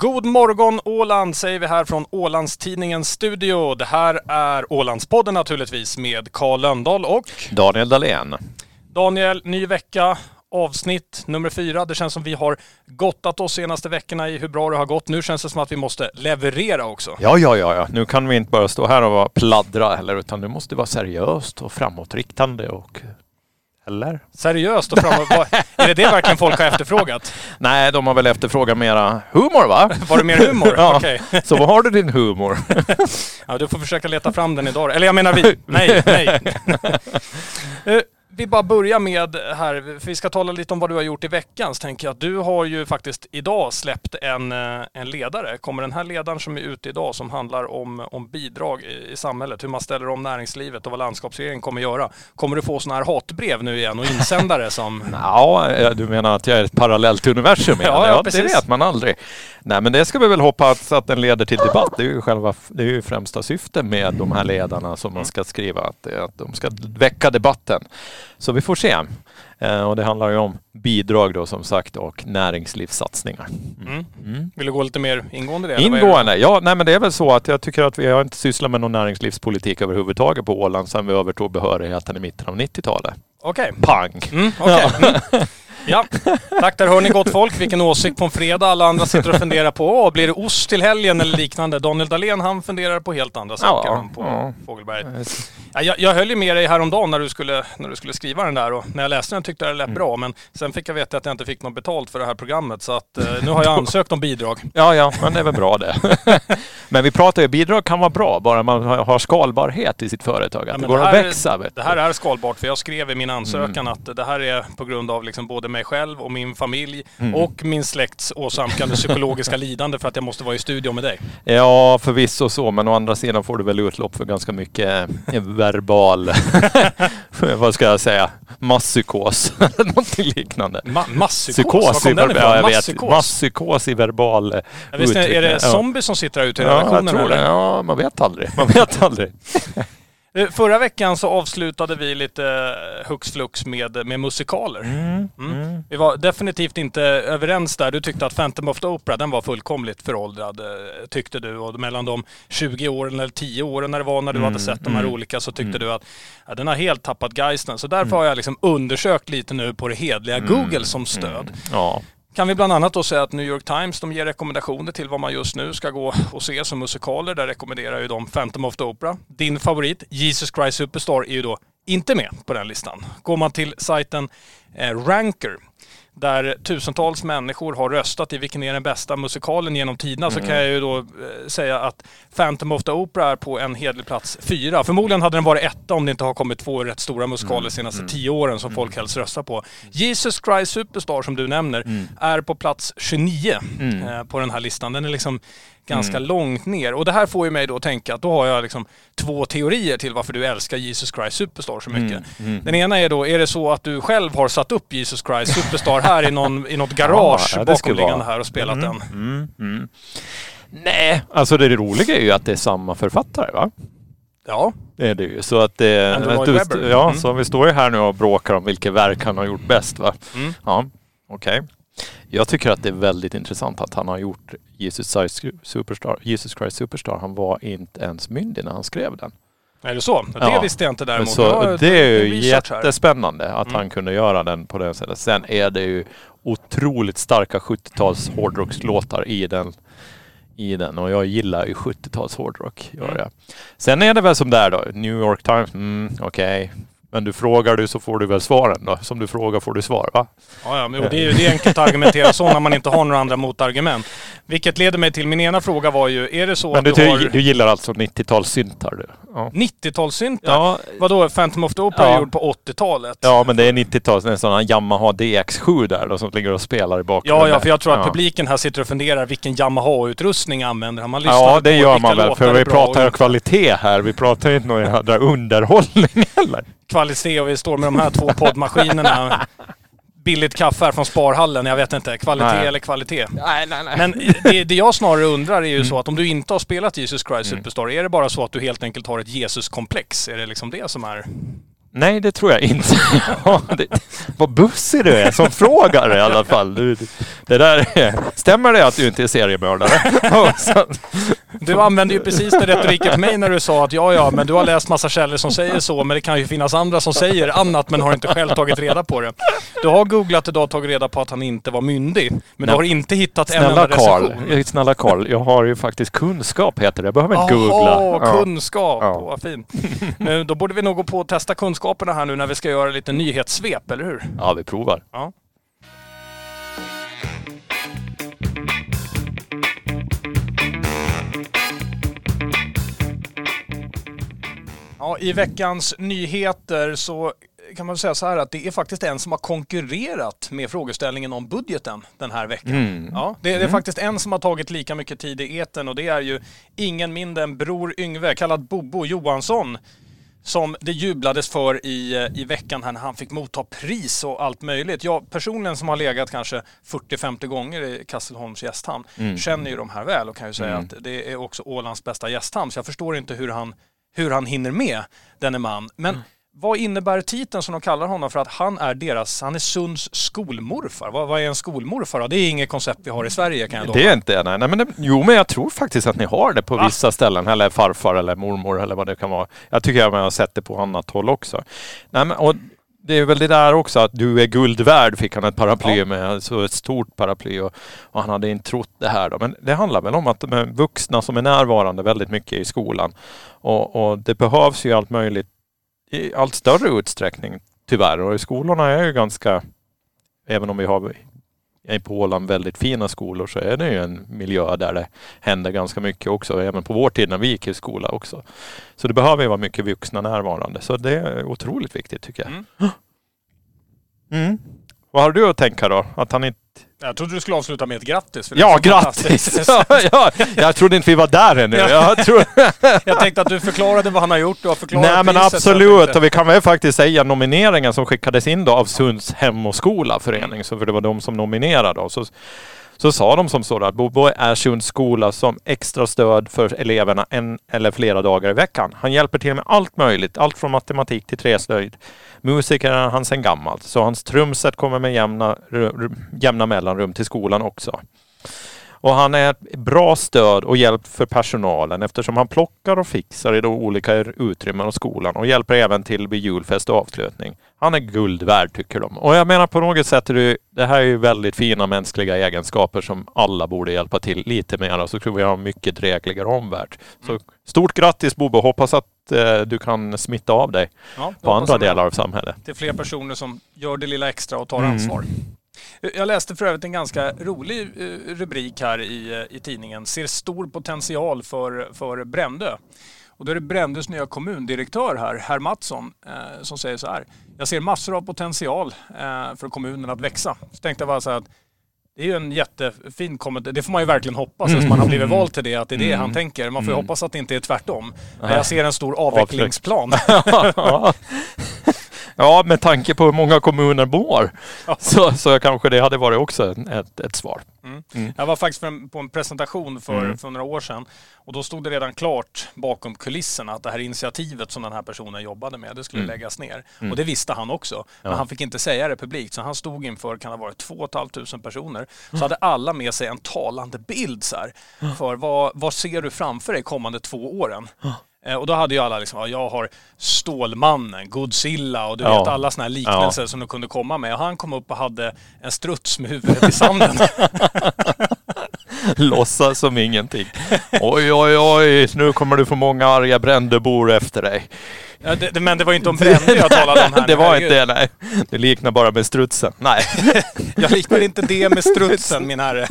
God morgon Åland säger vi här från Ålandstidningens studio. Det här är Ålandspodden naturligtvis med Karl Lönndahl och Daniel Dahlén. Daniel, ny vecka, avsnitt nummer fyra. Det känns som vi har gottat oss senaste veckorna i hur bra det har gått. Nu känns det som att vi måste leverera också. Ja, ja, ja, ja. nu kan vi inte bara stå här och vara pladdra heller, utan det måste vara seriöst och framåtriktande och eller? Seriöst och framåt. är det det verkligen folk har efterfrågat? Nej, de har väl efterfrågat mera humor va? Var det mer humor? ja. Okej. Så vad har du din humor? Ja, du får försöka leta fram den idag. Eller jag menar vi. Nej, nej. Vi bara börjar med här, för vi ska tala lite om vad du har gjort i veckan. Så tänker jag att du har ju faktiskt idag släppt en, eh, en ledare. Kommer den här ledaren som är ute idag som handlar om, om bidrag i, i samhället, hur man ställer om näringslivet och vad landskapsregeringen kommer göra. Kommer du få sådana här hatbrev nu igen och insändare som... Ja, eh, du menar att jag är ett parallellt universum? Ja, ja, ja, det precis. vet man aldrig. Nej, men det ska vi väl hoppas att den leder till debatt. Det är ju själva, det är ju främsta syftet med de här ledarna som man ska skriva, att, att de ska väcka debatten. Så vi får se. Eh, och det handlar ju om bidrag då som sagt och näringslivssatsningar. Mm. Mm. Vill du gå lite mer ingående i det? Ingående? Ja, nej men det är väl så att jag tycker att vi har inte sysslat med någon näringslivspolitik överhuvudtaget på Åland sedan vi övertog behörigheten i mitten av 90-talet. Okej. Pang! Mm, okej. Mm. Ja, tack. Där hör ni gott folk vilken åsikt på en fredag. Alla andra sitter och funderar på, åh, blir det ost till helgen eller liknande? Daniel Dahlén han funderar på helt andra saker Ja, på ja. Fågelberget. Ja, jag, jag höll ju med dig häromdagen när du, skulle, när du skulle skriva den där och när jag läste den tyckte jag det lät bra men sen fick jag veta att jag inte fick något betalt för det här programmet så att eh, nu har jag ansökt om bidrag. Ja, ja, men det är väl bra det. men vi pratar ju, bidrag kan vara bra bara man har skalbarhet i sitt företag. Att Ja, det går det att här- växa. Vet Det här är skalbart för jag skrev i min ansökan Mm. att det här är på grund av liksom både mig själv och min familj Mm. och min släkts åsamkande psykologiska lidande för att jag måste vara i studio med dig. Ja, förvisso så, men å andra sidan får du väl utlopp för ganska mycket eh, verbal, vad ska jag säga, masspsykos eller någonting liknande. Ma- masspsykos? Var kom den ifrån? ja, jag. Masspsykos? Masspsykos i verbal eh, Ja, visst, är det Ja. zombies som sitter ute i Ja, jag redaktionen? tror det. eller? Ja, man vet aldrig. Man vet aldrig. Eh, Förra veckan så avslutade vi lite eh, hux flux med, med musikaler. Mm. Mm. Vi var definitivt inte överens där. Du tyckte att Phantom of the Opera, den var fullkomligt föråldrad, eh, tyckte du. Och mellan de 20 åren eller 10 åren när det var när du Mm, hade sett de här mm. olika så tyckte Mm. du att ja, den har helt tappat geisten. Så därför har jag liksom undersökt lite nu på det hedliga Mm. Google som stöd. Ja. Kan vi bland annat då säga att New York Times de ger rekommendationer till vad man just nu ska gå och se som musikaler. Där rekommenderar ju de Phantom of the Opera. Din favorit, Jesus Christ Superstar, är ju då inte med på den listan. Går man till sajten eh, Ranker där tusentals människor har röstat i vilken är den bästa musikalen genom tiderna så kan jag ju då eh, säga att Phantom of the Opera är på en hederlig plats fyra. Förmodligen hade den varit etta om det inte har kommit två rätt stora musikaler de senaste tio åren som folk helst röstar på. Jesus Christ Superstar som du nämner är på plats 29 Mm. eh, på den här listan. Den är liksom ganska långt ner. Och det här får ju mig då att tänka att då har jag liksom två teorier till varför du älskar Jesus Christ Superstar så mycket. mm. Den ena är då, är det så att du själv har satt upp Jesus Christ Superstar här i, någon, i något garage Ja, bakomliggande här och spelat Mm, den? Mm, mm. Nej, alltså det roliga är ju att det är samma författare va? Ja. Det är det ju. Så att det... Andrew att Lloyd du-. Ja, Mm. så vi står ju här nu och bråkar om vilket verk han har gjort bäst va? Mm. Ja, okej. Jag tycker att det är väldigt intressant att han har gjort Jesus Christ Superstar. Jesus Christ Superstar. Han var inte ens myndig när han skrev den. Är det så? Det Ja. visste jag inte däremot. Så Jag det är ju jättespännande att Mm. han kunde göra den på det sättet. Sen är det ju otroligt starka 70-tals hårdrockslåtar i den. I den och jag gillar ju 70-tals hårdrock. Gör Mm. jag. Sen är det väl som där då. New York Times, mm, okej. Men du frågar du så får du väl svaren då. Som du frågar får du svar va? Ja, ja, men jo, det är ju det är enkelt att argumentera så när man inte har några andra motargument. Vilket leder mig till min ena fråga var ju, är det så Men att du, du, har du gillar alltså 90-talssyntar du? Ja. 90-talssyntar? Ja, Vadå, Phantom of the Opera Ja. gjord på 80-talet? ja, men det är 90-tals, det är en sån här Yamaha DX7 där då, som ligger och spelar i bakgrunden. Ja, ja, för jag tror att Ja. publiken här sitter och funderar vilken Yamaha-utrustning använder han? Man lyssnar Ja, det på gör man väl. För vi och pratar inte. kvalitet här. Vi pratar inte någon jädra underhållning heller. Kvalitet och vi står med de här två poddmaskinerna. Billigt kaffe här från Sparhallen, jag vet inte. Kvalitet Nej. eller kvalitet. Nej, nej, nej. Men det, det jag snarare undrar är ju Mm. så att om du inte har spelat Jesus Christ Superstar, är det bara så att du helt enkelt har ett Jesus-komplex? Är det liksom det som är... Nej, det tror jag inte. Ja, det, vad bussig du är som frågar i alla fall. Du, det där, stämmer det att du inte är seriemördare? Du använde ju precis den retoriken till mig när du sa att ja, ja, men du har läst massa källor som säger så, men det kan ju finnas andra som säger annat men har inte själv tagit reda på det. Du har googlat idag och tagit reda på att han inte var myndig, men du Nej. har inte hittat en Snälla enda Karl, recension. snälla Karl, jag har ju faktiskt kunskap heter det. Jag behöver inte Jaha, googla. Kunskap. Ja. Vad fint. Nu, då borde vi nog gå på och testa kunskaperna här nu när vi ska göra lite nyhetssvep, eller hur? ja, vi provar. Ja. Ja, I veckans nyheter så kan man säga så här att det är faktiskt en som har konkurrerat med frågeställningen om budgeten den här veckan. Mm. Ja, det, det är faktiskt en som har tagit lika mycket tid i eten och det är ju ingen mindre än Bror Yngve, kallad Bobo Johansson, som det jublades för i, i veckan här när han fick motta pris och allt möjligt. Jag personligen som har legat kanske 40-50 gånger i Kastelholms gästhamn känner ju de här väl och kan ju säga Mm. att det är också Ålands bästa gästhamn. Så jag förstår inte hur han, hur han hinner med denne man. Men Mm. Vad innebär titeln som de kallar honom för att han är deras, han är Sunds skolmorfar? Vad, vad är en skolmorfar då? Det är inget koncept vi har i Sverige kan jag lova. Det är inte nej. nej men det, jo, men jag tror faktiskt att ni har det på Va? vissa ställen. Eller farfar eller mormor eller vad det kan vara. Jag tycker att man har sett det på annat håll också. Nej, men, och det är väl det där också att du är guld värd fick han ett paraply Ja. med. Så ett stort paraply och, och han hade inte trott det här då. Men det handlar väl om att de vuxna som är närvarande väldigt mycket i skolan. Och, och det behövs ju allt möjligt i allt större utsträckning tyvärr. Och i skolorna är ju ganska, även om vi har på Åland väldigt fina skolor så är det ju en miljö där det händer ganska mycket också. Även på vår tid när vi gick i skola också. Så det behöver ju vara mycket vuxna närvarande. Så det är otroligt viktigt tycker jag. Mm. Mm. Vad har du att tänka då? Att han inte... Jag trodde du skulle avsluta med ett grattis. för Ja, grattis! ja, ja, jag trodde inte vi var där ännu. Ja. Jag tror... Jag tänkte att du förklarade vad han har gjort. Du har förklarat Nej men priset, absolut. Och vi kan väl faktiskt säga nomineringen som skickades in då av Sunds Hem och Skola förening. Så för det var de som nominerade. Så, så sa de som så att Bobo är Sunds skola som extra stöd för eleverna en eller flera dagar i veckan. Han hjälper till med allt möjligt. Allt från matematik till träslöjd. Musiker är han sedan gammalt. Så hans trumset kommer med jämna, jämna mellanrum till skolan också. Och han är ett bra stöd och hjälp för personalen eftersom han plockar och fixar i de olika utrymmen och skolan och hjälper även till vid julfest och avslutning. Han är guld värd tycker de. Och jag menar på något sätt är det, det här är ju väldigt fina mänskliga egenskaper som alla borde hjälpa till lite mer så tror vi har en mycket drägligare omvärld. Så stort grattis Bobo! Hoppas att eh, du kan smitta av dig Ja, på andra delar av samhället. till fler personer som gör det lilla extra och tar Mm. ansvar. Jag läste för övrigt en ganska rolig eh, rubrik här i, eh, i tidningen. Ser stor potential för, för Brändö. Och då är det Brändös nya kommundirektör här, herr Mattsson, eh, som säger så här. Jag ser massor av potential eh, för kommunen att växa. Så tänkte jag bara så här att det är ju en jättefin kommentar. Det får man ju verkligen hoppas eftersom man har blivit vald till det, att det är det han tänker. Man får ju hoppas att det inte är tvärtom. Men jag ser en stor avvecklingsplan. ja. ja, med tanke på hur många kommuner bor Ja. så, så kanske det hade varit också ett, ett svar. Jag var faktiskt på en presentation för, Mm. för några år sedan och då stod det redan klart bakom kulisserna att det här initiativet som den här personen jobbade med, det skulle Mm. läggas ner. Och det visste han också. Men Ja. han fick inte säga det publikt så han stod inför, kan ha varit, 2 500 personer. Så hade alla med sig en talande bild så här, för vad, vad ser du framför dig kommande två åren? Eh, Och då hade ju alla liksom, ja, jag har Stålmannen, Godzilla och du Ja. vet alla sådana här liknelser som de kunde komma med. Och han kom upp och hade en struts med huvudet i sanden. Låtsas som ingenting. Oj, oj, oj, nu kommer du få många arga Brändöbor efter dig. Ja, det, det, men det var ju inte om Brännö jag talade om här. det var inte det, nej. Det liknar bara med strutsen. Nej. Jag liknar inte det med strutsen min herre.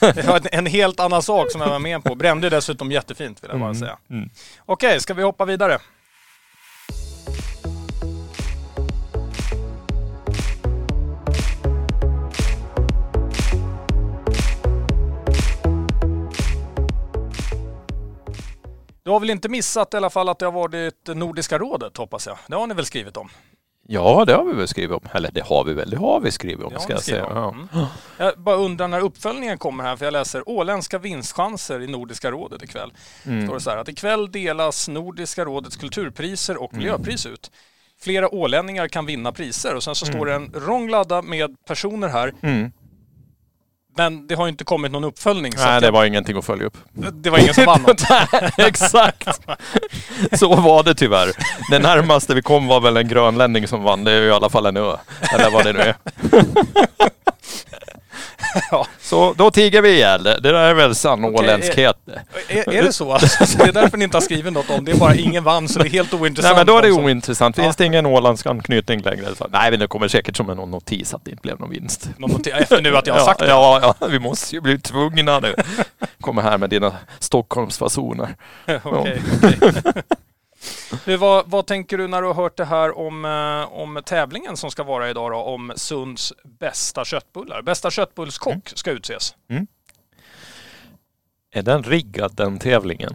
Det var en- helt annan sak som jag var med på. Brännö är dessutom jättefint vill jag bara säga. mm. Okej, ska vi hoppa vidare? Du har väl inte missat i alla fall att det har varit Nordiska rådet hoppas jag? Det har ni väl skrivit om? Ja, det har vi väl skrivit om. Eller det har vi väl, det har vi skrivit om ska jag säga. om. Ja. Mm. Jag bara undrar när uppföljningen kommer här, för jag läser åländska vinstchanser i Nordiska rådet ikväll. Mm. Står det så här att ikväll delas Nordiska rådets kulturpriser och miljöpris ut. flera ålänningar kan vinna priser och sen så Mm. står det en rong ladda med personer här. Men det har ju inte kommit någon uppföljning. Nej, det jag, var ingenting att följa upp. det var ingen som vann något. Nej, exakt. Så var det tyvärr. Det närmaste vi kom var väl en grönlänning som vann. Det är ju i alla fall en ö. Eller vad det nu är. Ja. Så då tiger vi ihjäl. Det där är väl sann åländskhet. Är, är det så? Alltså, så det är därför ni inte har skrivit något om det. är bara ingen vann så det är helt ointressant. Nej men då är det alltså. ointressant. Finns Ja. det ingen Ålandsanknytning längre? Så, nej men det kommer säkert som en notis att det inte blev någon vinst. Någon notering efter nu att jag har ja, sagt det. Ja, ja, vi måste ju bli tvungna nu. Kommer här med dina Stockholmsfasoner. Okej, okej. Du, vad, vad tänker du när du har hört det här om, eh, om tävlingen som ska vara idag då, om Sunds bästa köttbullar? Bästa köttbullskock ska utses. Är den riggad den tävlingen?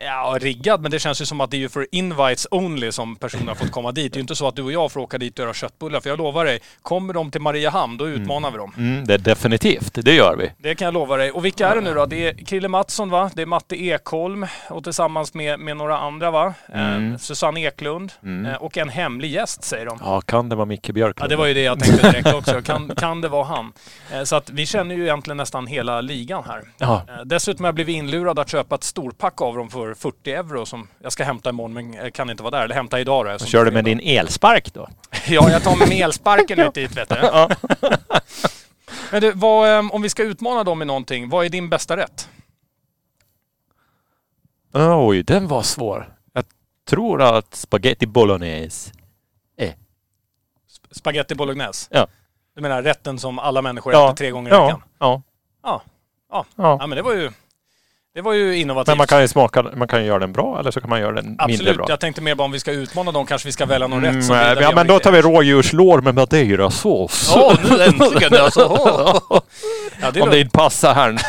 Ja, riggad, men det känns ju som att det är ju för invites only som personer har fått komma dit. Det är ju inte så att du och jag får åka dit och göra köttbullar. För jag lovar dig, kommer de till Mariehamn, då utmanar vi dem. Mm, det är definitivt, det gör vi. Det kan jag lova dig. Och vilka är det nu då? Det är Krille Mattsson va? Det är Matte Ekholm och tillsammans med, med några andra va? Mm. Eh, Susanne Eklund eh, och en hemlig gäst säger de. Ja, kan det vara Micke Björklund? Ja, det var ju det jag tänkte direkt också. Kan, kan det vara han? Eh, Så att vi känner ju egentligen nästan hela ligan här. Ja. Eh, Dessutom har jag blivit inlurad att köpa ett storpack av dem för 40 euro som jag ska hämta imorgon men kan inte vara där. Eller hämta idag då. Kör du är med din elspark då? Ja, jag tar med elsparken ut dit vet du. Men du, vad, eh, om vi ska utmana dem i någonting, vad är din bästa rätt? Oj, den var svår. Jag tror att spaghetti bolognese. Spaghetti bolognese? Ja. Du menar rätten som alla människor Ja. äter tre gånger i Ja, veckan? ja, Ja. Ja. ja. ja, men det var ju, det var ju innovativt. Men man kan ju smaka, man kan ju göra den bra eller så kan man göra den mindre Absolut, bra. jag tänkte mer bara om vi ska utmana dem kanske vi ska välja någon Mm, rätt som ja men då tar vi rådjurslår med madeirasås. Ja, nu äntligen alltså. Ja, det, Om det inte passar här.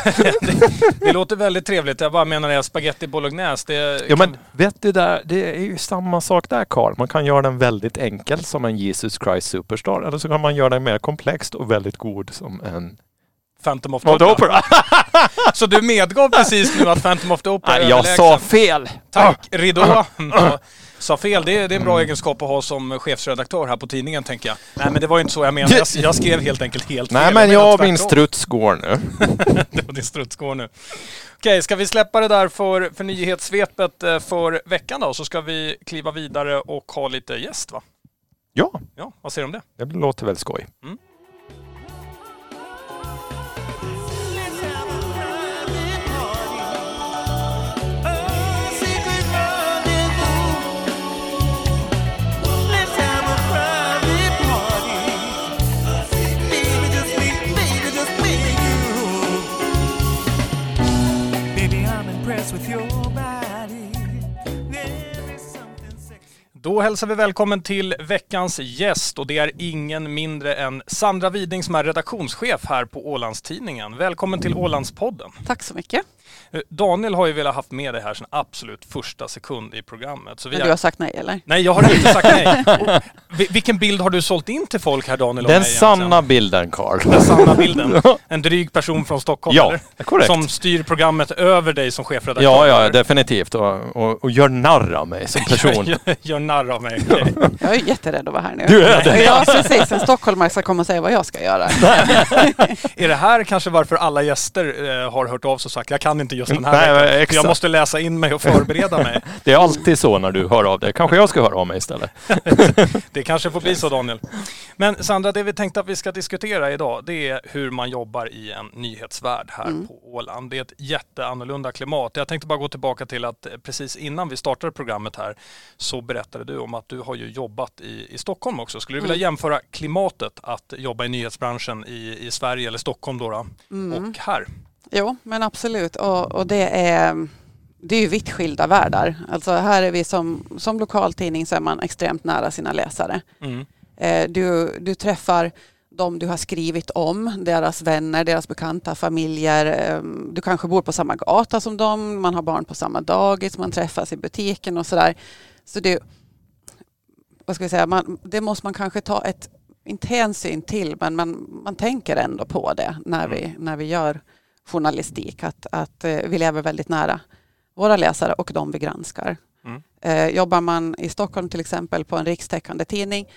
det låter väldigt trevligt. Jag bara menar det, spaghetti bolognese, det Ja men vet du där, det är ju samma sak där Karl. Man kan göra den väldigt enkel som en Jesus Christ Superstar. Eller så kan man göra den mer komplext och väldigt god som en Phantom of the Opera. Opera. Så du medgav precis nu att Phantom of the Opera är Nej, jag överlägsen. sa fel. Tack, Ridå. Ja, Sa fel, det är, det är en bra egenskap att ha som chefsredaktör här på tidningen tänker jag. Nej men det var ju inte så jag menade. Jag, jag skrev helt enkelt helt Nej fel. men menar jag min tvärtom. struts går nu. Det var din struts går nu. Okej, ska vi släppa det där för, för nyhetssvepet eh, för veckan då? Så ska vi kliva vidare och ha lite gäst va? Ja, Ja, vad säger du om det? det låter väl skoj. Let's Då hälsar vi välkommen till veckans gäst och det är ingen mindre än Sandra Widing som är redaktionschef här på Ålandstidningen. Välkommen till Ålandspodden. Tack så mycket. Eh, Daniel har ju velat haft med dig här sedan absolut första sekund i programmet. Så vi Men är... du har sagt nej eller? Nej, jag har inte sagt nej. Och vi- Vilken bild har du sålt in till folk här Daniel? om Den mig sanna bilden Karl. Den sanna bilden. En dryg person från Stockholm, Ja, eller? korrekt. Som styr programmet över dig som chefredaktör. Ja, ja, definitivt. Och, och, och gör narr av mig som person. Gör, gör narr av mig. Okej. Jag är jätterädd att vara här nu. Du är det? Ja, precis. En stockholmare ska komma och säga vad jag ska göra. Är det här kanske varför alla gäster eh, har hört av sig och sagt jag kan inte just den här Nej, veckan. exakt. Jag måste läsa in mig och förbereda mig. Det är alltid så när du hör av dig. Kanske jag ska höra av mig istället. Det kanske får bli så Daniel. Men Sandra, det vi tänkte att vi ska diskutera idag det är hur man jobbar i en nyhetsvärld här på Åland. Det är ett jätteannorlunda klimat. Jag tänkte bara gå tillbaka till att eh, precis innan vi startade programmet här så berättade du om att du har ju jobbat i, i Stockholm också. Skulle du vilja jämföra klimatet att jobba i nyhetsbranschen i, i Sverige eller Stockholm då, då och här? Jo, men absolut. Och, och det, är, det är ju vitt skilda världar. Alltså här är vi som, som lokaltidning så är man extremt nära sina läsare. Mm. Eh, Du, du träffar de du har skrivit om, deras vänner, deras bekanta, familjer. Eh, Du kanske bor på samma gata som dem, man har barn på samma dagis, man träffas i butiken och sådär. Så det, vad ska vi säga, man, det måste man kanske ta ett, inte hänsyn till, men man, man tänker ändå på det när vi, när vi gör journalistik, att, att eh, vi lever väldigt nära våra läsare och de vi granskar. Mm. Eh, jobbar man i Stockholm till exempel på en rikstäckande tidning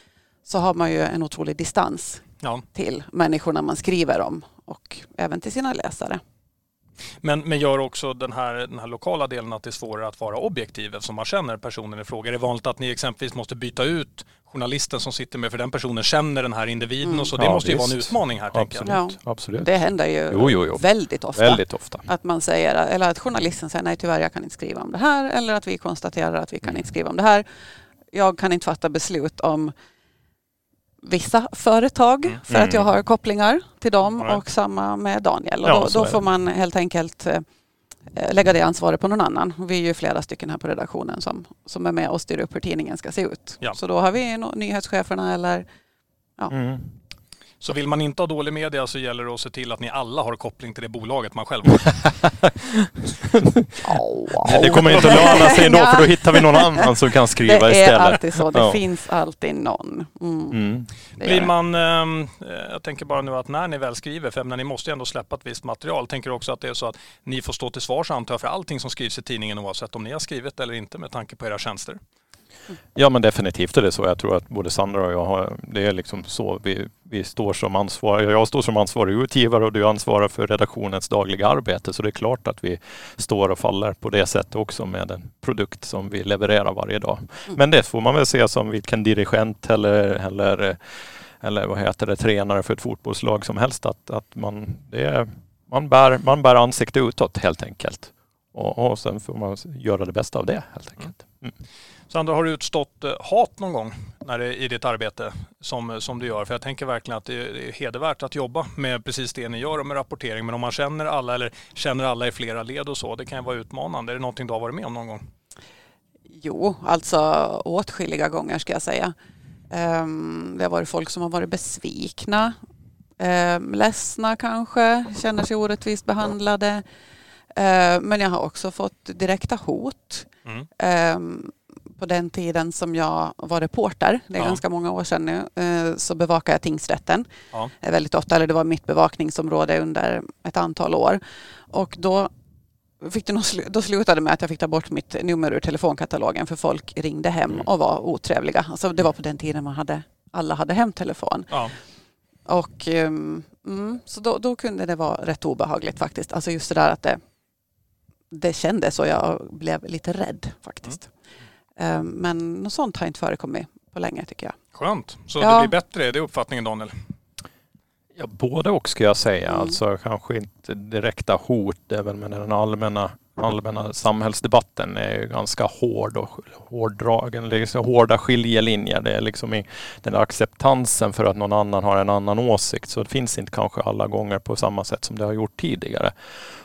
så har man ju en otrolig distans Ja. till människorna man skriver om och även till sina läsare. Men, men gör också den här, den här lokala delen att det är svårare att vara objektiv eftersom man känner personen i fråga. Är det vanligt att ni exempelvis måste byta ut journalisten som sitter med för den personen känner den här individen Mm. och så. Det Ja, måste ju vara en visst. utmaning här tänker jag. Absolut. Absolut. Det händer ju Jo, jo, jo. väldigt ofta. Väldigt ofta. Att man säger, eller att journalisten säger nej tyvärr jag kan inte skriva om det här eller att vi konstaterar att vi kan inte skriva om det här. Jag kan inte fatta beslut om vissa företag Mm. för att jag har kopplingar till dem Nej. och samma med Daniel. Och Ja, då, får man helt enkelt eh, lägga det ansvaret på någon annan. Vi är ju flera stycken här på redaktionen som, som är med och styr upp hur tidningen ska se ut. Ja. Så då har vi nyhetscheferna eller Mm. Så vill man inte ha dålig media så gäller det att se till att ni alla har koppling till det bolaget man själv har. Nej, det kommer inte att löna sig ändå för då hittar vi någon annan som kan skriva Det är istället. alltid så. Det Ja. finns alltid någon. Mm, Mm. Blir man, ehm, eh, jag tänker bara nu att när ni väl skriver, för ni måste ju ändå släppa ett visst material. Tänker också att det är så att ni får stå till svars antar jag för allting som skrivs i tidningen oavsett om ni har skrivit eller inte med tanke på era tjänster? Ja men definitivt är det så. Jag tror att både Sandra och jag har, det är liksom så vi, vi står som ansvariga. Jag står som ansvarig utgivare och du ansvarar för redaktionens dagliga arbete. Så det är klart att vi står och faller på det sättet också med en produkt som vi levererar varje dag. Mm. Men det får man väl se som vilken dirigent eller, eller, eller vad heter det, tränare för ett fotbollslag som helst. Att, att man, det är, man, bär, man bär ansikte utåt helt enkelt. Och, och sen får man göra det bästa av det helt enkelt. Mm. Sandra, har du utstått eh, hat någon gång när det, i ditt arbete som, som du gör? För jag tänker verkligen att det är, det är hedervärt att jobba med precis det ni gör och med rapportering. Men om man känner alla eller känner alla i flera led och så, det kan ju vara utmanande. Är det någonting du har varit med om någon gång? Jo, alltså åtskilliga gånger ska jag säga. Um, det har varit folk som har varit besvikna, um, ledsna kanske, känner sig orättvist behandlade. Uh, men jag har också fått direkta hot. Mm. Um, på den tiden som jag var reporter, det är Ja. ganska många år sedan nu, eh, så bevakade jag tingsrätten Ja. eh, väldigt ofta, eller det var mitt bevakningsområde under ett antal år. Och då, fick det nog då slutade det med att jag fick ta bort mitt nummer ur telefonkatalogen för folk ringde hem Mm. och var otrevliga. Alltså det var på den tiden man hade, alla hade hemtelefon. Ja. Och, ehm, mm, så då, då kunde det vara rätt obehagligt faktiskt. Alltså just det där att det, det kändes och jag blev lite rädd faktiskt. Ehm, men något sånt har inte förekommit på länge tycker jag. Skönt. Så Ja. det blir bättre, det är uppfattningen Daniel? Ja, både och ska jag säga. Mm. Alltså kanske inte direkta hot även men den allmänna, allmänna samhällsdebatten är ju ganska hård och hårdragen. Det är så hårda skiljelinjer. Det är liksom i den där acceptansen för att någon annan har en annan åsikt. Så det finns inte kanske alla gånger på samma sätt som det har gjort tidigare.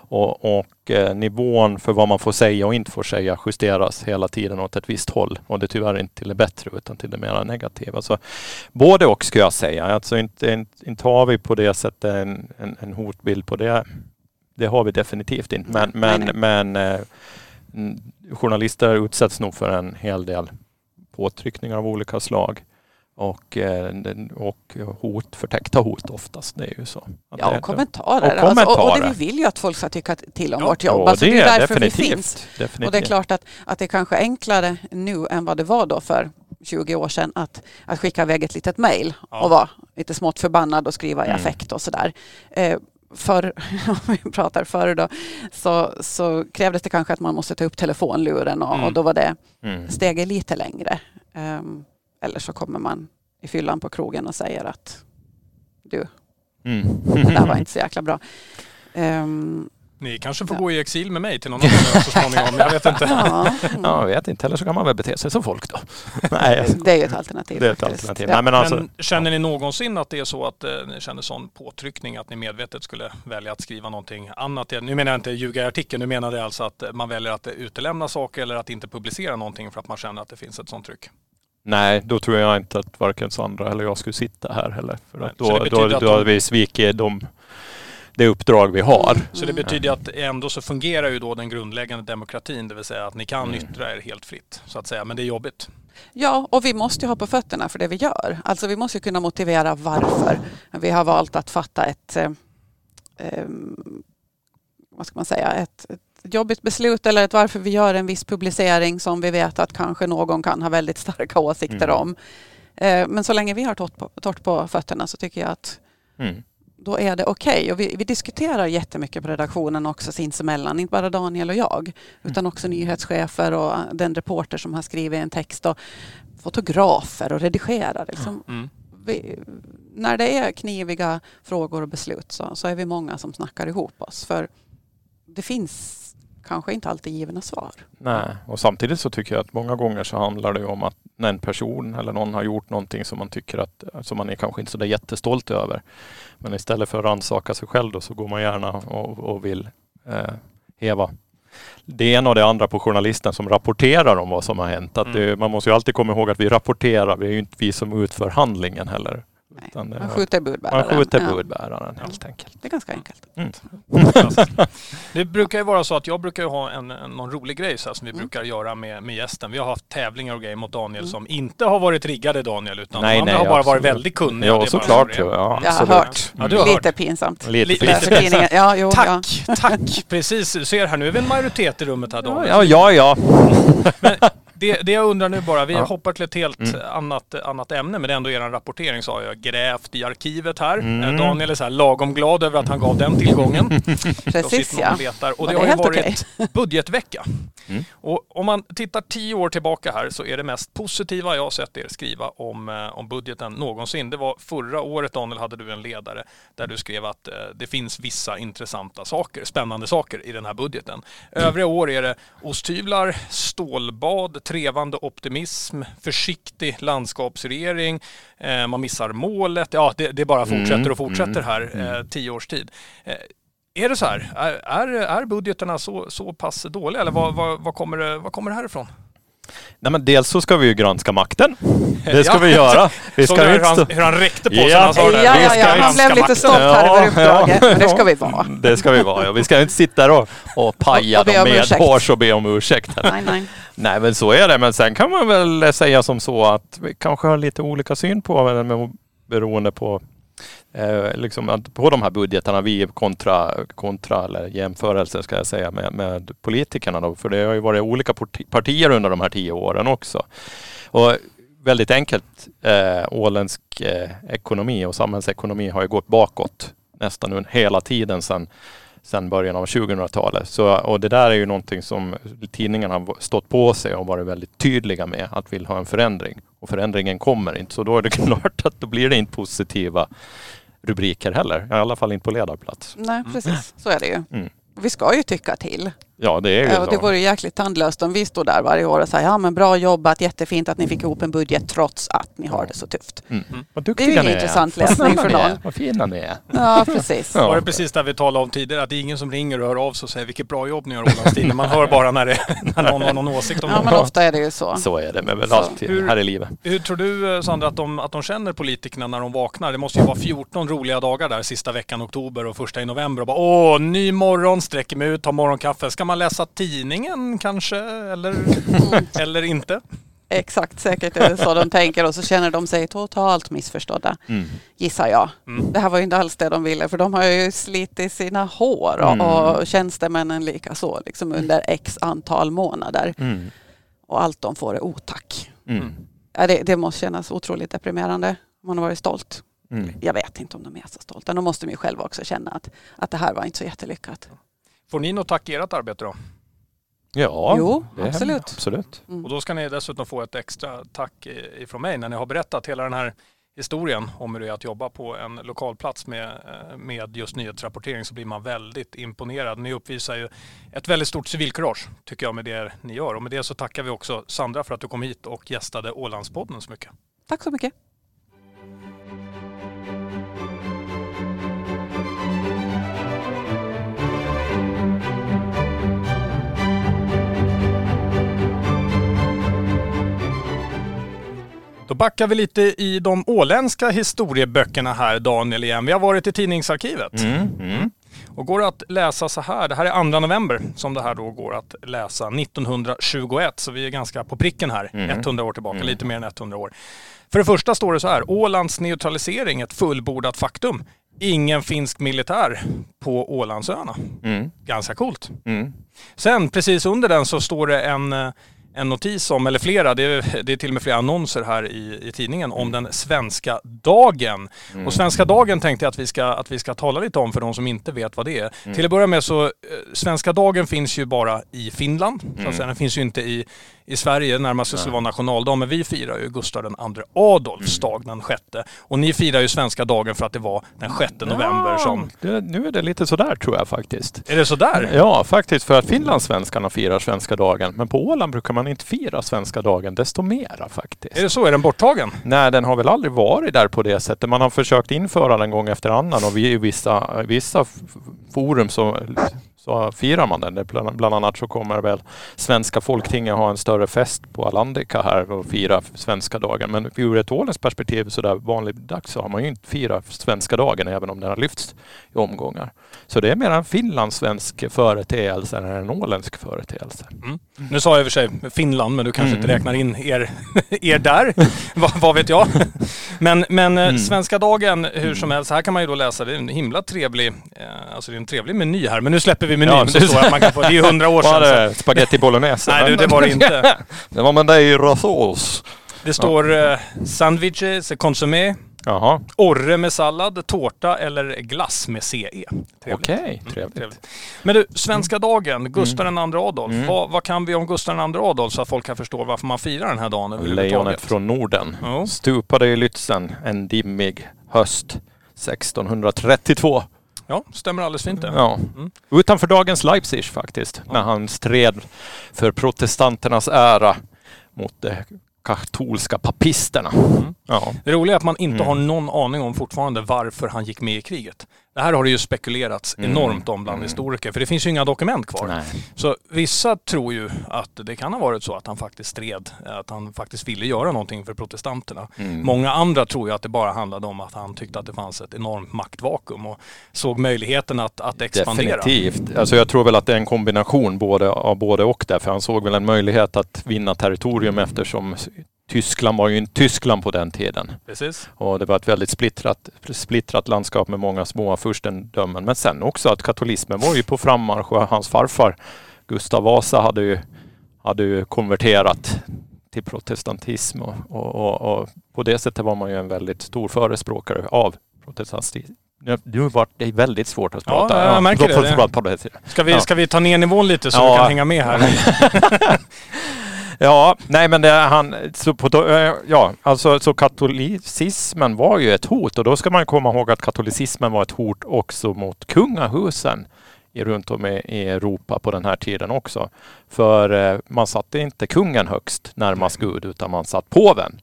Och, och eh, nivån för vad man får säga och inte får säga justeras hela tiden åt ett visst håll. Och det är tyvärr inte till det bättre utan till det mera negativa. Så både och ska jag säga. Alltså inte, inte, inte har vi på det sättet en, en, en hotbild på det. Det har vi definitivt inte. Men, men, nej. men eh, journalister utsätts nog för en hel del påtryckningar av olika slag. Och, eh, och hot, förtäckta hot oftast. Det är ju så. Ja, och kommentarer. och Alltså, och, och det kommentarer. vi vill ju att folk ska tycka till om Ja, vårt jobb. Alltså, det det är är därför vi definitivt. finns. definitivt. Och det är klart att, att det är kanske enklare nu än vad det var då för 20 år sedan att, att skicka iväg ett litet mejl Ja. och vara lite smått förbannad och skriva i Mm. affekt och sådär. Eh, för, om vi pratar förr då, så, så krävdes det kanske att man måste ta upp telefonluren och, Mm. och då var det Mm. steget lite längre. Ehm, eller så kommer man i fyllan på krogen och säger att du, Mm. det där var inte så jäkla bra. Ehm, Ni kanske får Ja. gå i exil med mig till någon annan så småningom. Jag vet inte. ja, mm. Ja, jag vet inte. Eller så kan man väl bete sig som folk då. Nej, Det är ju ett alternativ. det är ett alternativ. Ja. Nej, men alltså, Men känner ni någonsin att det är så att eh, ni känner sån påtryckning att ni medvetet skulle välja att skriva någonting annat? Nu menar jag inte ljuga i artikeln, nu menar jag alltså att man väljer att utelämna saker eller att inte publicera någonting för att man känner att det finns ett sånt tryck. Nej, då tror jag inte att varken Sandra eller jag skulle sitta här heller. För Nej, då, då, då, att har de- vi svikit de, det uppdrag vi har. Så det betyder att ändå så fungerar ju då den grundläggande demokratin, det vill säga att ni kan Mm. yttra er helt fritt så att säga. Men det är jobbigt. Ja, och vi måste ju ha på fötterna för det vi gör. Alltså vi måste ju kunna motivera varför vi har valt att fatta ett, eh, em, vad ska man säga, ett, ett ett jobbigt beslut eller ett varför vi gör en viss publicering som vi vet att kanske någon kan ha väldigt starka åsikter Mm. om. Eh, Men så länge vi har torrt på, torrt på fötterna så tycker jag att Mm. då är det okej. Och vi, vi diskuterar jättemycket på redaktionen också sinsemellan, inte bara Daniel och jag, utan också nyhetschefer och den reporter som har skrivit en text och fotografer och redigerar. Liksom. Mm. Vi, när det är kniviga frågor och beslut så, så är vi många som snackar ihop oss. För det finns kanske inte alltid givna svar. Nej, och samtidigt så tycker jag att många gånger så handlar det ju om att när en person eller någon har gjort någonting som man tycker att som man är kanske inte så där jättestolt över. Men istället för att rannsaka sig själv då så går man gärna och, och vill eh, häva det ena och det andra på journalisten som rapporterar om vad som har hänt. Att Mm. det, man måste ju alltid komma ihåg att vi rapporterar, vi är ju inte vi som utför handlingen heller. Utan det- Man skjuter budbäraren. man skjuter Ja, budbäraren helt enkelt. det är ganska enkelt. Det brukar ju vara så att jag brukar ha en, en, någon rolig grej så här, som vi Mm. brukar göra med, med gästen. Vi har haft tävlingar och grejer mot Daniel Mm. som inte har varit riggade Daniel utan Nej, nej, har bara absolut. varit väldigt kunniga. Det Ja, såklart. Ja, Jag har hört. Ja, du har Lite hört. pinsamt. Lite Lite- pinsamt. Läser tidningen. Ja, jo, ja. Tack, tack! Precis, du ser här nu är vi en majoritet i rummet här Ja, Daniel. ja, ja. Det, det jag undrar nu bara, vi Ja. hoppar till ett helt Mm. annat, annat ämne men det är ändå er rapportering så har jag grävt i arkivet här. Mm. Eh, Daniel är så här lagom glad över att han gav den tillgången. Precis ja. och letar. Och Var det det har ju varit budgetvecka. Mm. Och om man tittar tio år tillbaka här så är det mest positiva jag har sett er skriva om, eh, om budgeten någonsin. Det var förra året Daniel hade du en ledare där du skrev att eh, det finns vissa intressanta saker, spännande saker i den här budgeten. Övriga år är det osthyvlar, stålbad, trevande optimism, försiktig landskapsregering, eh, man missar målet. Ja, det, det bara fortsätter Mm, och fortsätter mm, här eh, mm. tio års tid. Eh, är det så här? Är, är, är budgeterna så, så pass dåliga eller vad, vad, vad, kommer det, vad kommer det härifrån? Nej, men dels så ska vi ju granska makten. Det ska Ja. vi göra. Vi Såg ska du ju hur, han, inte... hur han räckte på sig Ja. när han sa det? Ja, Vi ja, ska ja. Han blev lite stolt här över uppdraget. Men det ska vi vara. Det ska vi vara. Ja. Vi ska inte sitta där och, och paja Och be dem medhårs och be om ursäkt. Nej, nej. Nej men så är det. Men sen kan man väl säga som så att vi kanske har lite olika syn på det beroende på eh, liksom att på de här budgetarna vi kontra, kontra eller jämförelse ska jag säga med, med politikerna då. För det har ju varit olika partier under de här tio åren också. Och väldigt enkelt, eh, åländsk eh, ekonomi och samhällsekonomi har ju gått bakåt nästan hela tiden sedan sedan början av 2000-talet. Så, och det där är ju någonting som tidningarna har stått på sig och varit väldigt tydliga med att vill ha en förändring. Och förändringen kommer inte. Så då är det klart att då blir det inte positiva rubriker heller. I alla fall inte på ledarplats. Nej, precis. Så är det ju. Mm. Vi ska ju tycka till. Ja, det är ju Ja, det så. vore jäkligt tandlöst om vi stod där varje år och sa ja men bra jobbat, jättefint att ni fick ihop en budget trots att ni har det så tufft. Mm. Vad Det är duktiga ju ni är. intressant Vad läsning för är. någon. Vad fina ni är. Ja, precis. Ja. Var det precis där vi talade om tidigare, att det är ingen som ringer och hör av sig och säger vilket bra jobb ni gör Ålandstidningen. Man hör bara när, det, när någon har någon åsikt om Ja, men ofta är det ju så. Så är det med väl Så. allt Hur- här i livet. Hur tror du eh, Sandra att de, att de känner politikerna när de vaknar? Det måste ju vara 14 roliga dagar där sista veckan oktober och första i november och bara åh, ny morgon, sträcker mig ut, tar morgonkaffe. Ska man läsa tidningen kanske? Eller, eller inte? Exakt, säkert är det så de tänker och så känner de sig totalt missförstådda, Mm. gissar jag. Mm. Det här var ju inte alls det de ville för de har ju slitit sina hår och, Mm. och tjänstemännen lika så liksom under x antal månader. Mm. Och allt de får är otack. Mm. Ja, det, det måste kännas otroligt deprimerande. Man har varit stolt. Mm. Jag vet inte om de är så stolta. De måste de ju själva också känna att, att det här var inte så jättelyckat. Får ni något tack i ert arbete då? Ja, Jo, absolut. absolut. Mm. Och då ska ni dessutom få ett extra tack ifrån mig när ni har berättat hela den här historien om hur det är att jobba på en lokal plats med, eh, med just nyhetsrapportering så blir man väldigt imponerad. Ni uppvisar ju ett väldigt stort civilkurage tycker jag med det ni gör. Och med det så tackar vi också Sandra för att du kom hit och gästade Ålandspodden så mycket. Tack så mycket. Då backar vi lite i de åländska historieböckerna här Daniel igen. Vi har varit i tidningsarkivet. Mm. Mm. Och går att läsa så här, det här är 2 november som det här då går att läsa 1921, så vi är ganska på pricken här, Mm. 100 år tillbaka, Mm. lite mer än 100 år. För det första står det så här, Ålands neutralisering ett fullbordat faktum. ingen finsk militär på Ålandsöarna. Mm. Ganska coolt. Mm. Sen precis under den så står det en, eh, en notis om, eller flera, det är, det är till och med flera annonser här i, i tidningen om den svenska dagen. Och svenska dagen tänkte jag att vi, ska, att vi ska tala lite om för de som inte vet vad det är. Till att börja med så, eh, svenska dagen finns ju bara i Finland. Så att säga. Den finns ju inte i, i Sverige, närmast skulle vara nationaldag. Men vi firar ju Gustav II Adolfs dag den sjätte. Och ni firar ju svenska dagen för att det var den 6 november som... Det, nu är det lite sådär tror jag faktiskt. Är det sådär? Ja, faktiskt för att finlandssvenskarna firar svenska dagen. Men på Åland brukar man inte fira svenska dagen desto mera faktiskt. Är det så? Är den borttagen? Nej, den har väl aldrig varit där på det sättet. Man har försökt införa den gång efter annan och vi i vissa, vissa forum så, så firar man den. Bland, annat så kommer väl Svenska Folktinget ha en större fest på Alandika här och fira svenska dagen. Men ur ett åländskt perspektiv så där vanligdags så har man ju inte firat svenska dagen även om den har lyfts i omgångar. Så det är mer en finlandssvensk företeelse än en åländsk företeelse. Nu sa jag i och för sig Finland, men du kanske Mm. inte räknar in er, er där. vad, vad vet jag? Men, men Mm. eh, Svenska dagen, hur som helst, här kan man ju då läsa, det är en himla trevlig, eh, alltså det är en trevlig meny här. Men nu släpper vi menyn. Ja, det, står att man kan få, det är ju hundra år Var sedan. det spaghetti bolognese? Så. Nej, du, det var det inte. Det var med dig i rasås. Det står eh, sandwiches, consommé, Jaha, orre med sallad, tårta eller glass med CE. Trevligt. okej. Trevligt. Trevligt. Men du, svenska dagen, Gustav II Adolf. Mm. Vad, vad kan vi om Gustav II Adolf så att folk kan förstå varför man firar den här dagen överhuvudtaget? Lejonet från Norden. Ja. Stupade i Lützen en dimmig höst 1632. Ja, stämmer alldeles fint det. Ja. Mm. Utanför dagens Leipzig faktiskt. När han stred för protestanternas ära mot de katolska papisterna. Mm. Ja. Det roliga är att man inte Mm. har någon aning om fortfarande varför han gick med i kriget. Det här har det ju spekulerats Mm. enormt om bland Mm. historiker, för det finns ju inga dokument kvar. Nej. Så vissa tror ju att det kan ha varit så att han faktiskt stred, att han faktiskt ville göra någonting för protestanterna. Mm. Många andra tror ju att det bara handlade om att han tyckte att det fanns ett enormt maktvakuum och såg möjligheten att, att expandera. Definitivt. Alltså jag tror väl att det är en kombination både, av både och där. För han såg väl en möjlighet att vinna territorium eftersom Tyskland var ju inte Tyskland på den tiden. Precis. Och det var ett väldigt splittrat, splittrat landskap med många små furstendömen. Men sen också att katolismen var ju på frammarsch och hans farfar Gustav Vasa hade ju, hade ju konverterat till protestantism och, och, och, och på det sättet var man ju en väldigt stor förespråkare av protestantism. Nu, nu var det väldigt svårt att Ja, prata. jag märker det. Ska vi, Ja. ska vi ta ner nivån lite så Ja. du kan hänga med här? Ja, nej men det, han, så på, eh, ja, alltså så katolicismen var ju ett hot och då ska man komma ihåg att katolicismen var ett hot också mot kungahusen i, runt om i, i Europa på den här tiden också. För eh, man satte inte kungen högst närmast Gud utan man satt påven.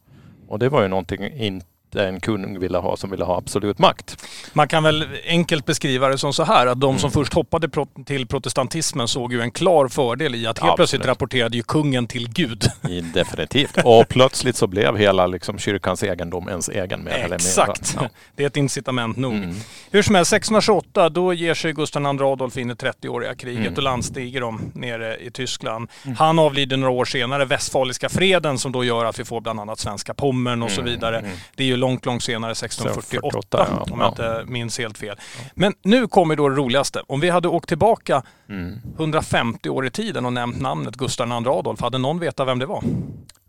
Och det var ju någonting inte en kung ville ha som ville ha absolut makt. Man kan väl enkelt beskriva det som så här att de som Mm. först hoppade till protestantismen såg ju en klar fördel i att helt plötsligt rapporterade ju kungen till Gud. Definitivt. Och plötsligt så blev hela liksom, kyrkans egendom ens egen mer eller mindre. Exakt. Ja. Det är ett incitament nog. Mm. Hur som helst, 1628 då ger sig Gustav II Adolf in i 30-åriga kriget Mm. och landstiger dem nere i Tyskland. Han avlider några år senare, Westfaliska freden som då gör att vi får bland annat svenska Pommern och så Mm, vidare. mm. Det är ju långt, långt senare, 1648 48, ja. om jag Ja. inte minns helt fel. Men nu kommer då det roligaste. Om vi hade åkt tillbaka Mm. 150 år i tiden och nämnt namnet Gustav II Adolf, hade någon vetat vem det var?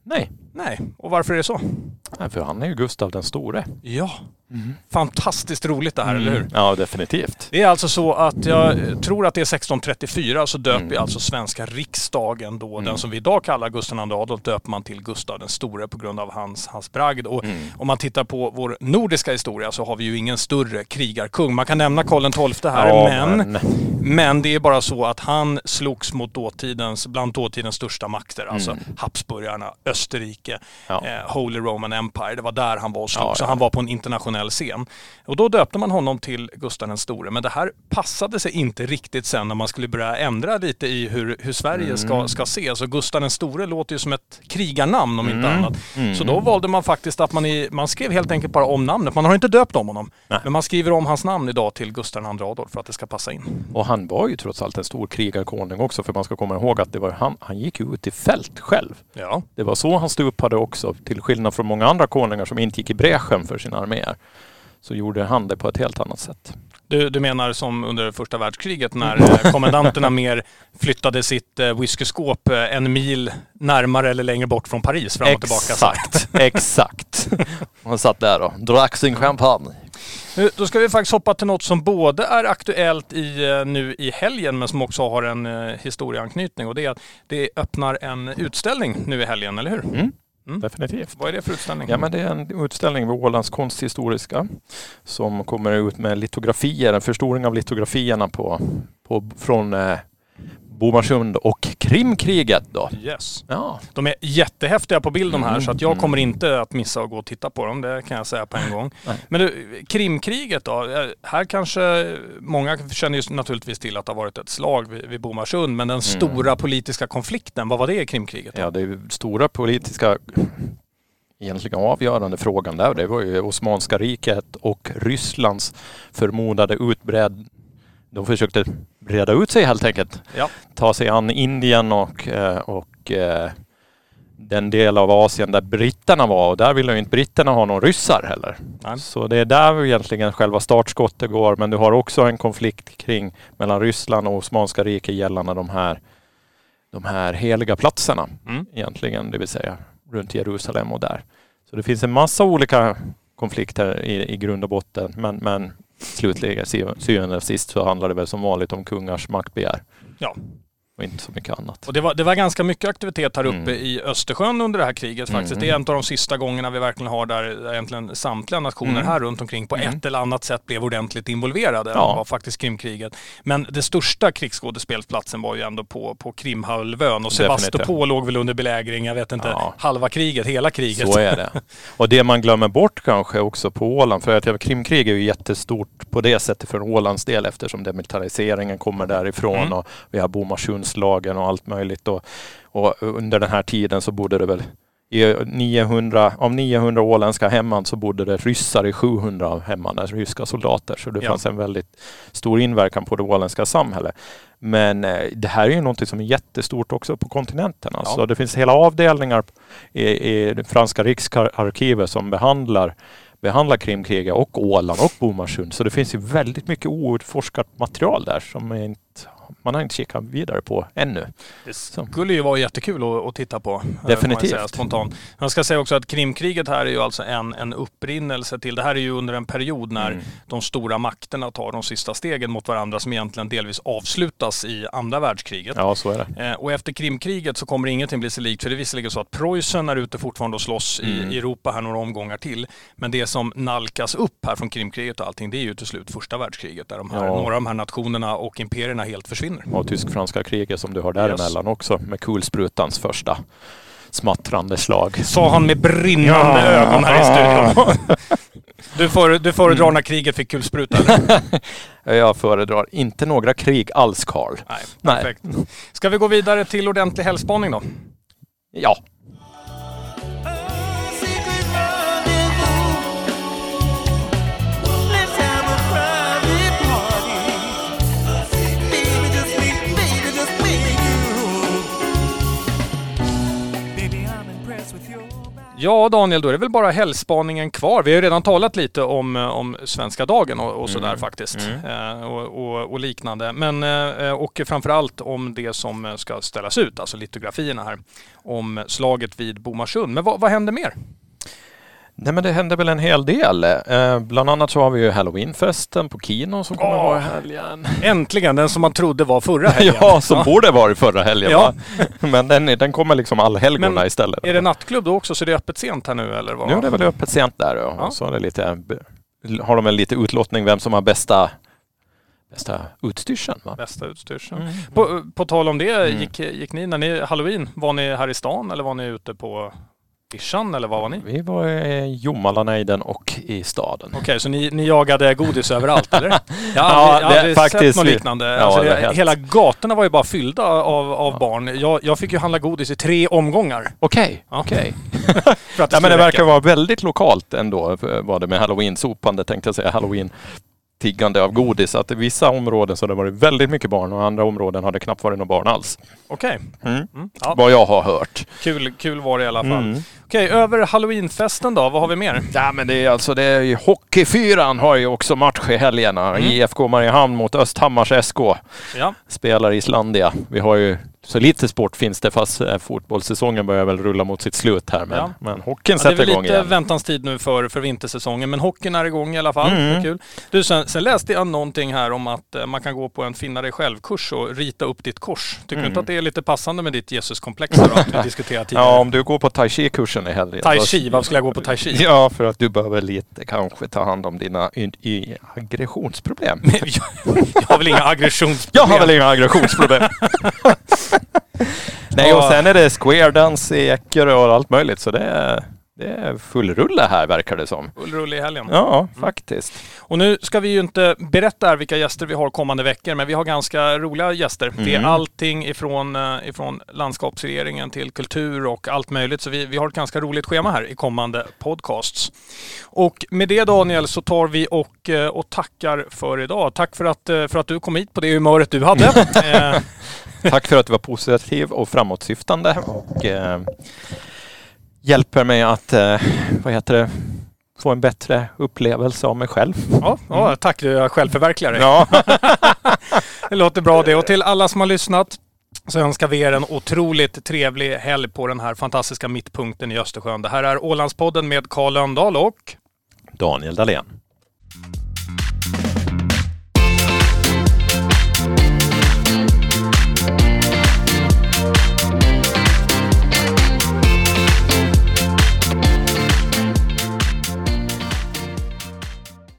Nej. Nej, och varför är det så? Nej, för han är ju Gustav den store. Ja, fantastiskt roligt det här, Mm. eller hur? Ja, definitivt. Det är alltså så att jag tror att det är 1634 så döper Mm. alltså svenska riksdagen då, Mm. den som vi idag kallar Gustav II Adolf, döper man till Gustav den store på grund av hans, hans bragd. Och Mm. om man tittar på vår nordiska historia så har vi ju ingen större krigarkung. Man kan nämna Karl XII här, Ja, men, men det är bara så att han slogs mot dåtidens, bland dåtidens största makter, alltså Mm. Habsburgarna, Österrike, Ja. eh, Holy Roman Empire. Det var där han var och slogs. Ja, Så han var på en internationell scen. Och då döpte man honom till Gustav den store. Men det här passade sig inte riktigt sen när man skulle börja ändra lite i hur, hur Sverige ska, Mm. ska ses. Och Gustav den store låter ju som ett krigarnamn om inte Mm. annat. Mm. Så då valde man faktiskt att man, i, man skrev helt enkelt bara om namnet. Man har inte döpt om honom. Nej. Men man skriver om hans namn idag till Gustav II Adolf för att det ska passa in. Och han var ju trots allt en stor krigarkonung också för man ska komma ihåg att det var han, han gick ut i fält själv. Ja, Det var så han stupade också till skillnad från många andra konungar som inte gick i bräschen för sina arméer. så gjorde han det på ett helt annat sätt. Du, du menar som under första världskriget när eh, kommendanterna mer flyttade sitt eh, whiskyskåp eh, en mil närmare eller längre bort från Paris fram och tillbaka. Exakt, exakt. Han satt där och drack sin champagne. Nu, Då ska vi faktiskt hoppa till något som både är aktuellt i, nu i helgen men som också har en historieanknytning och det är att det öppnar en utställning nu i helgen, eller hur? Mm. Mm. Definitivt. Vad är det för utställning? Ja men det är en utställning vid Ålands konsthistoriska som kommer ut med litografier, en förstoring av litografierna på, på, från eh, Bomarsund och Krimkriget då. Yes. Ja, De är jättehäftiga på bild de här Mm, så att jag mm. kommer inte att missa att gå och titta på dem. Det kan jag säga på en gång. Nej. Men du, Krimkriget då? Eh, Här kanske många känner ju naturligtvis till att det har varit ett slag vid, vid Bomarsund. Men den stora politiska konflikten, vad var det i Krimkriget? Då? ja det stora politiska egentligen avgörande frågan där. Det var ju Osmanska riket och Rysslands förmodade utbredd... De försökte breda ut sig helt enkelt. Ja. ta sig an Indien och, eh, och eh, den del av Asien där britterna var och där ville ju inte britterna ha några ryssar heller. Nej. Så det är där egentligen själva startskottet går men du har också en konflikt kring mellan Ryssland och Osmanska riket gällande de här, de här heliga platserna Mm. egentligen, det vill säga runt Jerusalem och där. Så det finns en massa olika konflikter i, i grund och botten men, men slutligen, syvende och sist så handlar det väl som vanligt om kungars maktbegär. Ja. Och inte så mycket annat. Och det var, det var ganska mycket aktivitet här uppe Mm. i Östersjön under det här kriget faktiskt. Mm. Det är en av de sista gångerna vi verkligen har där egentligen samtliga nationer Mm. här runt omkring på Mm. ett eller annat sätt blev ordentligt involverade. Ja. var faktiskt Krimkriget. Men det största krigsskådespelsplatsen var ju ändå på, på Krimhalvön och Definitivt. låg väl under belägring, jag vet inte, Ja. halva kriget, hela kriget. Så är det. Och det man glömmer bort kanske också på Åland, för att ja, Krimkrig är ju jättestort på det sättet för Ålands del eftersom demilitariseringen kommer därifrån Mm. och vi har Bomarsundslagen och allt möjligt. Och, och under den här tiden så bodde det väl i 900, av 900 åländska hemman så bodde det ryssar i 700 av hemman, alltså ryska soldater. Så det Ja. fanns en väldigt stor inverkan på det åländska samhället. Men eh, det här är ju någonting som är jättestort också på kontinenten. Alltså. Ja. Det finns hela avdelningar i, i det franska riksarkivet som behandlar, behandlar Krimkriget och Åland och Bomarsund. Så det finns ju väldigt mycket outforskat material där som inte, man har inte kikat vidare på ännu. Det skulle ju vara jättekul att, att titta på. eh, man Definitivt. säga Spontant. Jag ska säga också att Krimkriget här är ju alltså en, en upprinnelse till, det här är ju under en period när Mm. de stora makterna tar de sista stegen mot varandra som egentligen delvis avslutas i andra världskriget. Ja, så är det. Eh, Och efter Krimkriget så kommer ingenting bli sig likt. För det är visserligen så att Preussen är ute fortfarande och slåss Mm. i i Europa här några omgångar till. Men det som nalkas upp här från Krimkriget och allting det är ju till slut första världskriget. Där de här, Ja. några av de här nationerna och imperierna helt försvinner. Och tysk-franska kriget som du har däremellan också med kulsprutans första smattrande slag. Sa han med brinnande Ja. ögon här i studion. Du, före, du föredrar när kriget fick kulspruta? Jag föredrar inte några krig alls, Karl. Nej, Nej. Ska vi gå vidare till ordentlig helgspaning då? Ja, Ja Daniel, då är det väl bara helgspaningen kvar. Vi har ju redan talat lite om, eh, om svenska dagen och, och sådär Mm. faktiskt. Mm. Eh, och, och, och liknande. Men, eh, och framförallt om det som eh, ska ställas ut, alltså litografierna här. Om slaget vid Bomarsund. Men vad, vad händer mer? Nej men det händer väl en hel del. Eh, bland annat så har vi ju halloweenfesten på Kino som kommer Åh! vara i helgen. Äntligen, den som man trodde var förra helgen. Ja, som borde varit förra helgen Ja. va? Men den, den kommer liksom allhelgona istället. Är det nattklubb då också så det är öppet sent här nu eller? Vad? Nu är det väl öppet sent där ja. Ja. Och så är det lite, har de väl lite utlottning vem som har bästa, bästa utstyrseln va? Bästa utstyrseln. Mm. På, på tal om det, Mm. gick, gick ni när ni halloween, var ni här i stan eller var ni ute på vischan eller vad var ni? Vi var i Jomalanejden och i staden. Okej, så ni, ni jagade godis överallt eller? Jag Ja, har aldrig, det- aldrig faktiskt sett något liknande. Ja, alltså, det det, hela gatorna var ju bara fyllda av, av Ja. barn. Jag, jag fick ju handla godis i tre omgångar. Okej, Ja. okej. Det Ja, men det verkar vara väldigt lokalt ändå, var det med halloween-sopande tänkte jag säga, halloween tiggande av godis. Att i vissa områden så har det varit väldigt mycket barn och i andra områden har det knappt varit några barn alls. Okej, Mm. mm. ja, Vad jag har hört. kul, kul var det i alla fall. Mm. Okej, över halloweenfesten då, vad har vi mer? Ja men det är alltså, det är ju Hockeyfyran har ju också match i helgerna. Mm. IFK Mariehamn mot Östhammars SK. Ja, Spelar i Islandia. Vi har ju så lite sport finns det fast eh, fotbollssäsongen börjar väl rulla mot sitt slut här. Men, Ja. men hockeyn ja det är sätter väl igång lite igen. väntans tid nu för, för vintersäsongen, men hockeyn är igång i alla fall. Mm. Det är kul. Du, sen, sen läste jag någonting här om att eh, man kan gå på en finna dig själv-kurs och rita upp ditt kors. Tycker du inte Mm. att det är lite passande med ditt Jesuskomplex att vi diskuterar tidigare? Ja, om du går på tai chi-kursen i helgen. Tai chi, varför skulle jag gå på tai chi? Ja, för att du behöver lite kanske ta hand om dina aggressionsproblem. jag, jag har väl inga aggressionsproblem? Jag har väl inga aggressionsproblem. Nej, och sen är det square dance i Eckerö och allt möjligt. Så det är, det är full rulle här verkar det som. Full rulle i helgen. Ja, faktiskt. Och nu ska vi ju inte berätta vilka gäster vi har kommande veckor, men vi har ganska roliga gäster. Det är Mm. allting ifrån, eh, ifrån landskapsregeringen till kultur och allt möjligt. Så vi, vi har ett ganska roligt schema här i kommande podcasts. Och med det Daniel så tar vi och, eh, och tackar för idag. Tack för att, eh, för att du kom hit på det humöret du hade. Eh, Tack för att du var positiv och framåtsyftande och eh, hjälper mig att, eh, vad heter det, få en bättre upplevelse av mig själv. ja, ja, tack, du är självförverkligare. Ja, Det låter bra det. Och till alla som har lyssnat så önskar vi er en otroligt trevlig helg på den här fantastiska mittpunkten i Östersjön. Det här är Ålandspodden med Karl Lönndahl och Daniel Dahlén.